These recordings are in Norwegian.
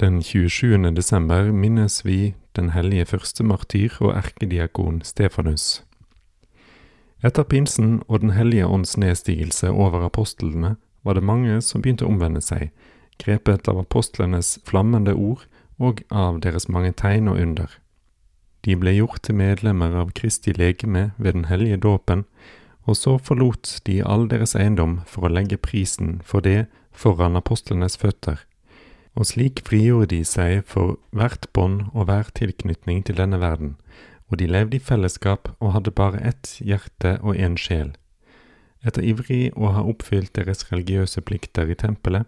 Den 27. desember minnes vi den hellige første martyr og erkediakon Stefanus. Etter pinsen og Den hellige ånds nedstigelse over apostlene var det mange som begynte å omvende seg, grepet av apostlenes flammende ord og av deres mange tegn og under. De ble gjort til medlemmer av Kristi legeme ved den hellige dåpen, og så forlot de all deres eiendom for å legge prisen for det foran apostlenes føtter. Og slik frigjorde de seg for hvert bånd og hver tilknytning til denne verden, og de levde i fellesskap og hadde bare ett hjerte og én sjel. Etter ivrig å ha oppfylt deres religiøse plikter i tempelet,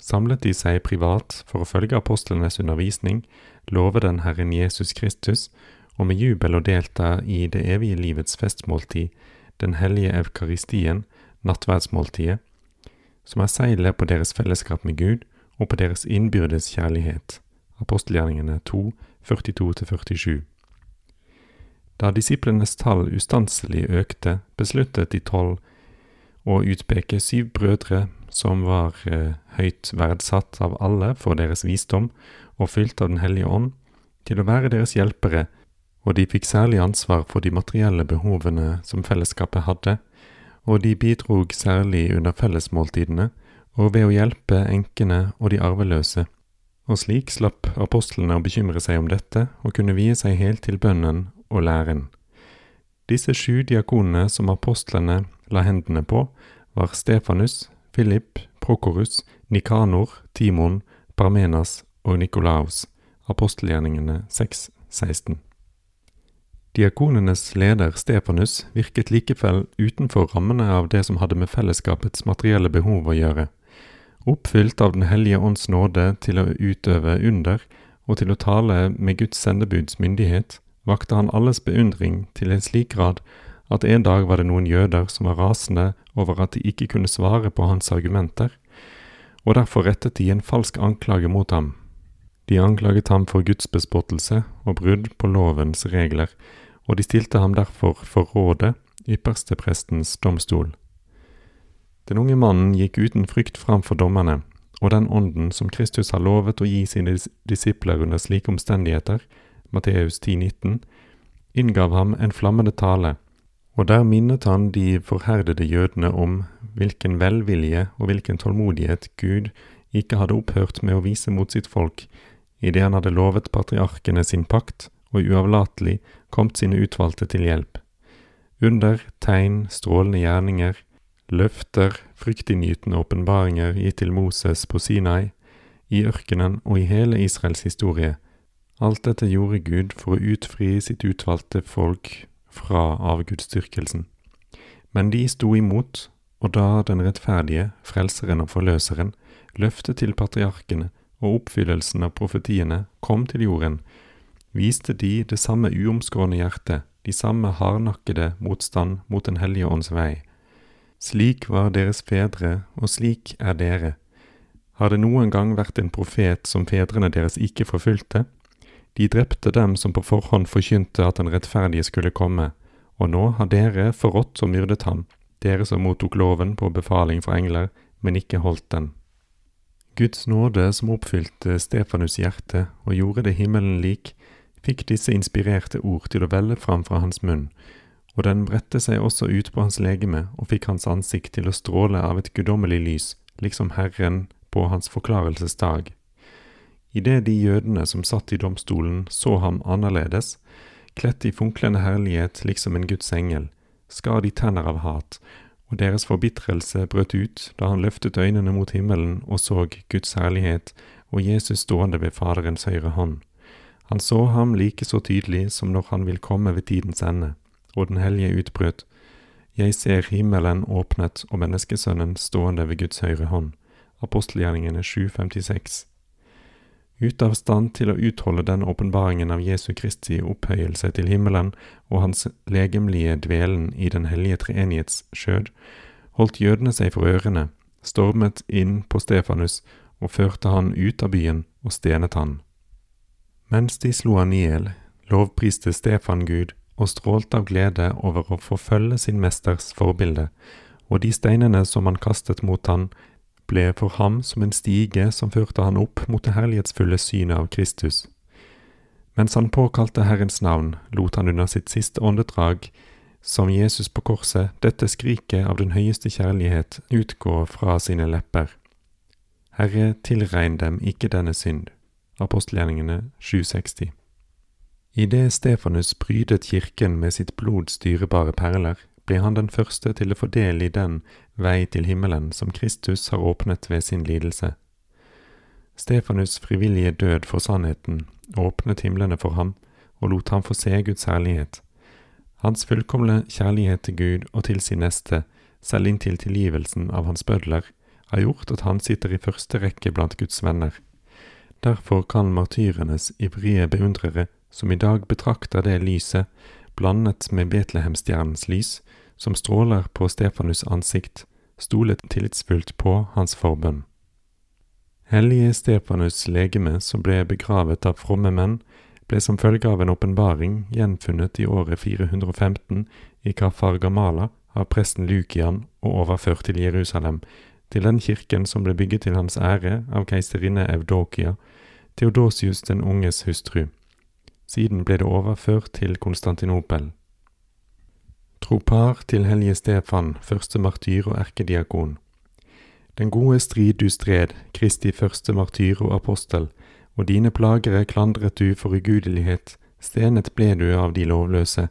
samlet de seg privat for å følge apostlenes undervisning, love den Herren Jesus Kristus, og med jubel å delta i det evige livets festmåltid, den hellige eukaristien, nattverdsmåltidet, som er seilet på deres fellesskap med Gud og på deres innbyrdes kjærlighet. Apostelgjerningene 2, 42-47. Da disiplenes tall ustanselig økte, besluttet de tolv å utpeke syv brødre som var eh, høyt verdsatt av alle for deres visdom og fylt av Den hellige ånd, til å være deres hjelpere, og de fikk særlig ansvar for de materielle behovene som fellesskapet hadde, og de bidrog særlig under fellesmåltidene og ved å hjelpe enkene og de arveløse, og slik slapp apostlene å bekymre seg om dette og kunne vie seg helt til bønnen og læren. Disse sju diakonene som apostlene la hendene på, var Stefanus, Philip, Prokorus, Nikanor, Timon, Parmenas og Nikolaus, apostelgjerningene 6, 16. Diakonenes leder Stefanus virket likevel utenfor rammene av det som hadde med fellesskapets materielle behov å gjøre. Oppfylt av Den hellige ånds nåde til å utøve under og til å tale med Guds sendebuds myndighet, vakte han alles beundring til en slik grad at en dag var det noen jøder som var rasende over at de ikke kunne svare på hans argumenter, og derfor rettet de en falsk anklage mot ham. De anklaget ham for gudsbespottelse og brudd på lovens regler, og de stilte ham derfor for rådet, yppersteprestens domstol. Den unge mannen gikk uten frykt fram for dommerne, og den ånden som Kristus har lovet å gi sine disipler under slike omstendigheter, Matteus 10,19, inngav ham en flammende tale, og der minnet han de forherdede jødene om hvilken velvilje og hvilken tålmodighet Gud ikke hadde opphørt med å vise mot sitt folk, idet han hadde lovet patriarkene sin pakt og uavlatelig kommet sine utvalgte til hjelp. Under, tegn, strålende gjerninger, løfter, fryktinngytende åpenbaringer gitt til Moses på Sinai, i ørkenen og i hele Israels historie. Alt dette gjorde Gud for å utfri sitt utvalgte folk fra avgudsdyrkelsen. Men de sto imot, og da den rettferdige, frelseren og forløseren, løftet til patriarkene og oppfyllelsen av profetiene kom til jorden, viste de det samme uomskårne hjerte, de samme hardnakkede motstand mot Den hellige ånds vei. Slik var deres fedre, og slik er dere. Har det noen gang vært en profet som fedrene deres ikke forfulgte? De drepte dem som på forhånd forkynte at den rettferdige skulle komme, og nå har dere forrådt og myrdet ham, dere som mottok loven på befaling fra engler, men ikke holdt den. Guds nåde som oppfylte Stefanus' hjerte og gjorde det himmelen lik, fikk disse inspirerte ord til å velle fram fra hans munn, og den bredte seg også ut på hans legeme og fikk hans ansikt til å stråle av et guddommelig lys, liksom Herren på hans forklarelsesdag. Idet de jødene som satt i domstolen så ham annerledes, kledt i funklende herlighet liksom en Guds engel, skar de tenner av hat, og deres forbitrelse brøt ut da han løftet øynene mot himmelen og så Guds herlighet og Jesus stående ved Faderens høyre hånd. Han så ham like så tydelig som når han vil komme ved tidens ende, og den hellige utbrøt, Jeg ser himmelen åpnet og menneskesønnen stående ved Guds høyre hånd. Apostelgjerningene 7.56 ute av stand til å utholde denne åpenbaringen av Jesu Kristi opphøyelse til himmelen og hans legemlige dvelen i Den hellige treenighets skjød, holdt jødene seg for ørene, stormet inn på Stefanus og førte han ut av byen og stenet han. Mens de slo han i hjel, lovpriste Stefan Gud og strålte av glede over å få følge sin mesters forbilde, og de steinene som han kastet mot han, ble for ham som en stige som førte han opp mot det herlighetsfulle synet av Kristus. Mens han påkalte Herrens navn, lot han under sitt siste åndedrag, som Jesus på korset, dette skriket av den høyeste kjærlighet utgå fra sine lepper. Herre, tilregn dem ikke denne synd. Apostelgjerningene 760. Idet Stefanus prydet kirken med sitt blods dyrebare perler, ble han den første til å få del i den vei til himmelen som Kristus har åpnet ved sin lidelse. Stefanus' frivillige død for sannheten åpnet himlene for ham og lot ham få se Guds herlighet. Hans fullkomne kjærlighet til Gud og til sin neste, selv inntil tilgivelsen av hans bødler, har gjort at han sitter i første rekke blant Guds venner. Derfor kan martyrenes ivrige beundrere, som i dag betrakter det lyset, blandet med Betlehemstjernens lys, som stråler på Stefanus' ansikt, stolet tillitsfullt på hans forbønn. Hellige Stefanus' legeme, som ble begravet av fromme menn, ble som følge av en åpenbaring gjenfunnet i året 415 i Kafargamala av presten Lukian og overført til Jerusalem, til den kirken som ble bygget til hans ære av keiserinne Evdokia, Theodosius den unges hustru. Siden ble det overført til Konstantinopel. Tropar til hellige Stefan, første martyr og erkediakon. Den gode strid du stred, Kristi første martyr og apostel, og dine plagere klandret du for ugudelighet, stenet ble du av de lovløse,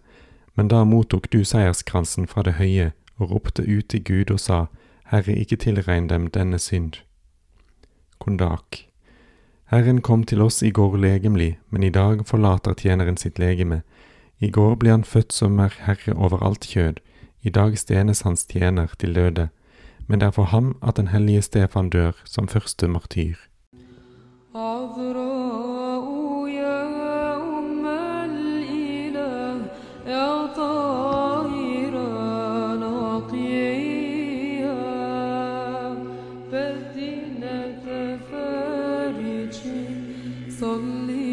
men da mottok du seierskransen fra det høye og ropte ut til Gud og sa, Herre, ikke tilregn dem denne synd. Kondak. Herren kom til oss i går legemlig, men i dag forlater tjeneren sitt legeme. I går ble han født som er herre over alt kjød, i dag stenes hans tjener til døde. Men det er for ham at den hellige Stefan dør, som første martyr. Avro. solli